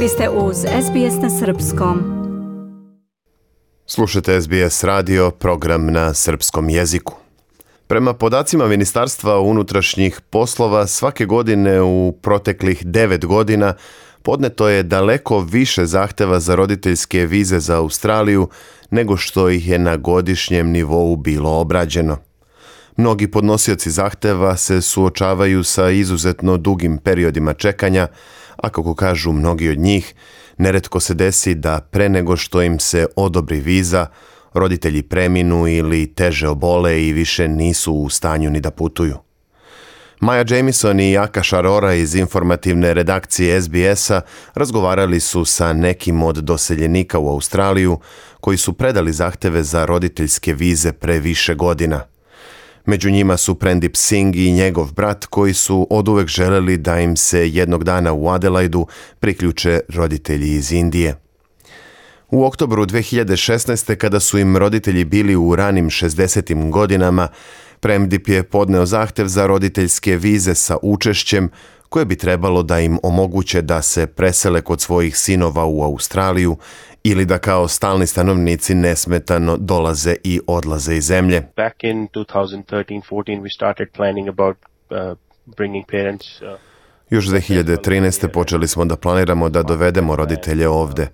Vi SBS na Srpskom. Slušajte SBS radio, program na srpskom jeziku. Prema podacima Ministarstva unutrašnjih poslova svake godine u proteklih 9 godina podneto je daleko više zahteva za roditeljske vize za Australiju nego što ih je na godišnjem nivou bilo obrađeno. Mnogi podnosioci zahteva se suočavaju sa izuzetno dugim periodima čekanja, a kako kažu mnogi od njih, neretko se desi da pre nego što im se odobri viza, roditelji preminu ili teže obole i više nisu u stanju ni da putuju. Maja Jamison i Jaka Šarora iz informativne redakcije SBS-a razgovarali su sa nekim od doseljenika u Australiju koji su predali zahteve za roditeljske vize pre više godina – Među njima su Prendip Singh i njegov brat koji su oduvek želeli da im se jednog dana u Adelaidu priključe roditelji iz Indije. U oktobru 2016. kada su im roditelji bili u ranim 60. godinama, Premdip je podneo zahtev za roditeljske vize sa učešćem koje bi trebalo da im omoguće da se presele kod svojih sinova u Australiju ili da kao stalni stanovnici nesmetano dolaze i odlaze iz zemlje. Back in 2013-14 we started planning about uh, bringing parents uh... Još 2013. počeli smo da planiramo da dovedemo roditelje ovde.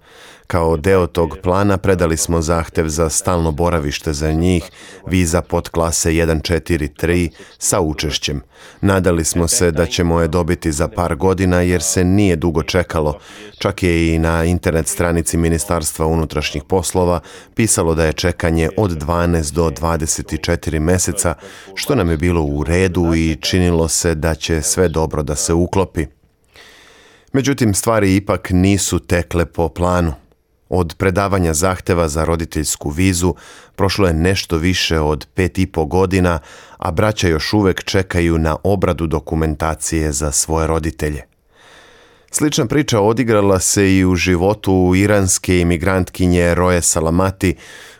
Kao deo tog plana predali smo zahtev za stalno boravište za njih, viza pod klase 3 sa učešćem. Nadali smo se da ćemo je dobiti za par godina jer se nije dugo čekalo. Čak je i na internet stranici Ministarstva unutrašnjih poslova pisalo da je čekanje od 12 do 24 meseca, što nam je bilo u redu i činilo se da će sve dobro da se uklonimo. Međutim, stvari ipak nisu tekle po planu. Od predavanja zahteva za roditeljsku vizu prošlo je nešto više od pet i po godina, a braća još uvek čekaju na obradu dokumentacije za svoje roditelje. Slična priča odigrala se i u životu iranske imigrantkinje Roje Salamati,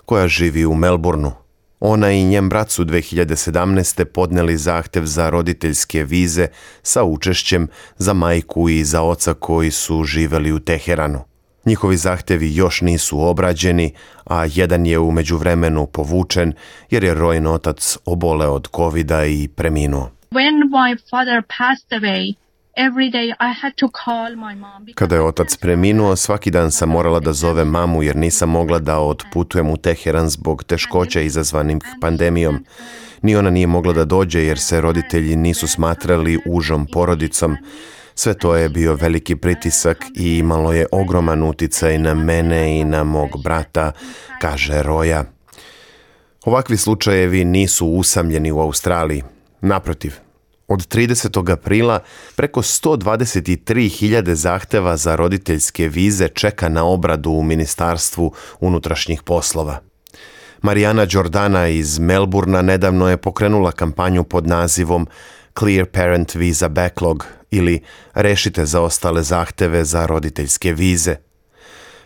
koja živi u Melbourneu ona i njen brat su 2017. podneli zahtev za roditeljske vize sa učešćem za majku i za oca koji su živeli u Teheranu. Njihovi zahtevi još nisu obrađeni, a jedan je u međuvremenu povučen jer je Rojn otac obole od covida i preminuo. When my father passed away, kada je otac preminuo, svaki dan sam morala da zove mamu jer nisam mogla da otputujem u Teheran zbog teškoća izazvanim pandemijom. Ni ona nije mogla da dođe jer se roditelji nisu smatrali užom porodicom. Sve to je bio veliki pritisak i imalo je ogroman uticaj na mene i na mog brata, kaže Roja. Ovakvi slučajevi nisu usamljeni u Australiji. Naprotiv, od 30. aprila preko 123.000 zahteva za roditeljske vize čeka na obradu u Ministarstvu unutrašnjih poslova. Marijana Đordana iz Melburna nedavno je pokrenula kampanju pod nazivom Clear Parent Visa Backlog ili Rešite ostale zahteve za roditeljske vize.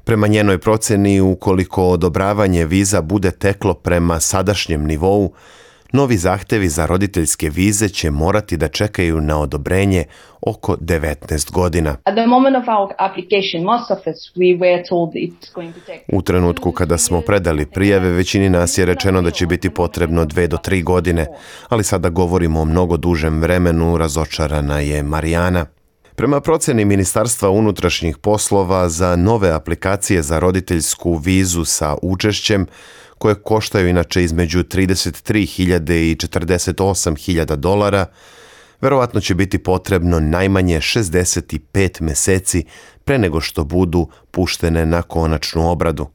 Prema njenoj proceni, ukoliko odobravanje viza bude teklo prema sadašnjem nivou, novi zahtevi za roditeljske vize će morati da čekaju na odobrenje oko 19 godina. U trenutku kada smo predali prijave, većini nas je rečeno da će biti potrebno dve do tri godine, ali sada govorimo o mnogo dužem vremenu, razočarana je Marijana. Prema proceni Ministarstva unutrašnjih poslova za nove aplikacije za roditeljsku vizu sa učešćem, koje koštaju inače između 33.000 i 48.000 dolara, verovatno će biti potrebno najmanje 65 meseci pre nego što budu puštene na konačnu obradu.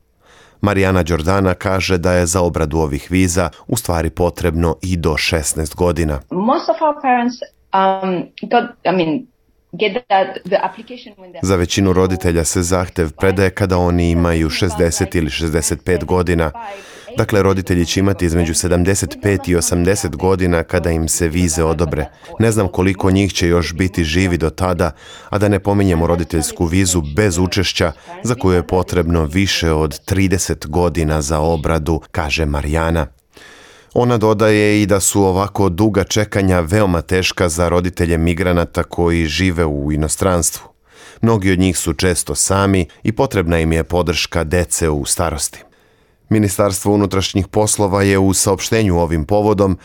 Marijana Đordana kaže da je za obradu ovih viza u stvari potrebno i do 16 godina. Most of our parents um, got, I mean, za većinu roditelja se zahtev predaje kada oni imaju 60 ili 65 godina. Dakle, roditelji će imati između 75 i 80 godina kada im se vize odobre. Ne znam koliko njih će još biti živi do tada, a da ne pominjemo roditeljsku vizu bez učešća za koju je potrebno više od 30 godina za obradu, kaže Marijana. Ona dodaje i da su ovako duga čekanja veoma teška za roditelje migranata koji žive u inostranstvu. Mnogi od njih su često sami i potrebna im je podrška dece u starosti. Ministarstvo unutrašnjih poslova je u saopštenju ovim povodom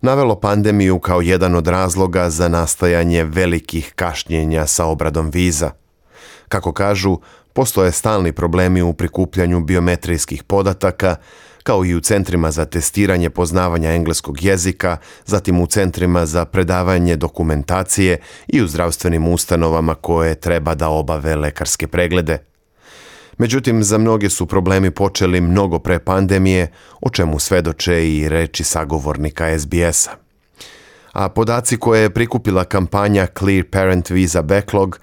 navelo pandemiju kao jedan od razloga za nastajanje velikih kašnjenja sa obradom viza. Kako kažu, postoje stalni problemi u prikupljanju biometrijskih podataka, kao i u centrima za testiranje poznavanja engleskog jezika, zatim u centrima za predavanje dokumentacije i u zdravstvenim ustanovama koje treba da obave lekarske preglede. Međutim, za mnoge su problemi počeli mnogo pre pandemije, o čemu svedoče i reči sagovornika SBS-a. A podaci koje je prikupila kampanja Clear Parent Visa Backlog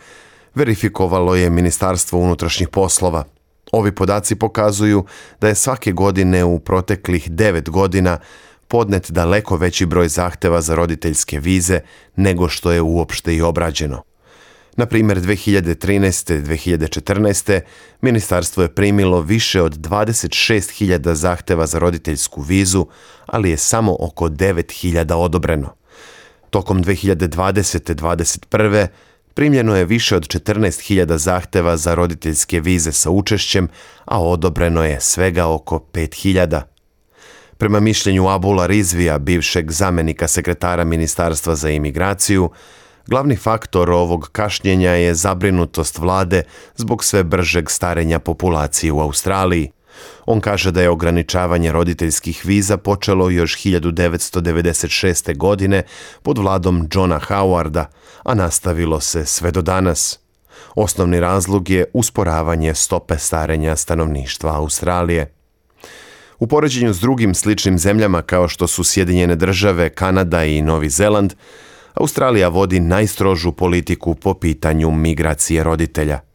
verifikovalo je Ministarstvo unutrašnjih poslova – Ovi podaci pokazuju da je svake godine u proteklih 9 godina podnet daleko veći broj zahteva za roditeljske vize nego što je uopšte i obrađeno. Na primjer 2013. 2014. ministarstvo je primilo više od 26.000 zahteva za roditeljsku vizu, ali je samo oko 9.000 odobreno. Tokom 2020. 2021. Primljeno je više od 14.000 zahteva za roditeljske vize sa učešćem, a odobreno je svega oko 5.000. Prema mišljenju Abula Rizvija, bivšeg zamenika sekretara Ministarstva za imigraciju, glavni faktor ovog kašnjenja je zabrinutost vlade zbog sve bržeg starenja populacije u Australiji – on kaže da je ograničavanje roditeljskih viza počelo još 1996. godine pod vladom Johna Howarda, a nastavilo se sve do danas. Osnovni razlog je usporavanje stope starenja stanovništva Australije. U poređenju s drugim sličnim zemljama kao što su Sjedinjene države, Kanada i Novi Zeland, Australija vodi najstrožu politiku po pitanju migracije roditelja –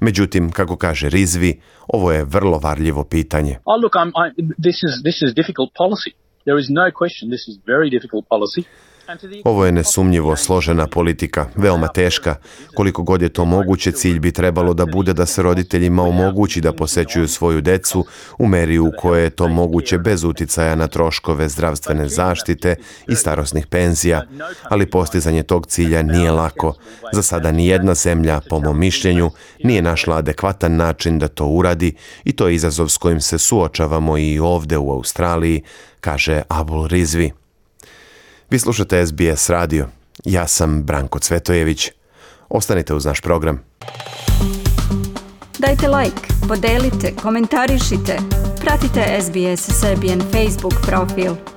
Međutim, kako kaže Rizvi, ovo je vrlo varljivo pitanje. Oh, look, I'm, I'm, this is, this is difficult policy. There is no question this is very difficult policy. Ovo je nesumnjivo složena politika, veoma teška. Koliko god je to moguće, cilj bi trebalo da bude da se roditeljima omogući da posećuju svoju decu u meri u kojoj je to moguće bez uticaja na troškove zdravstvene zaštite i starosnih penzija. Ali postizanje tog cilja nije lako. Za sada ni jedna zemlja, po mom mišljenju, nije našla adekvatan način da to uradi i to je izazov s kojim se suočavamo i ovde u Australiji, kaže Abul Rizvi. Vi slušate SBS radio. Ja sam Branko Cvetojević. Ostanite uz naš program. Dajte like, podelite, komentarišite. Pratite SBS Serbian Facebook profil.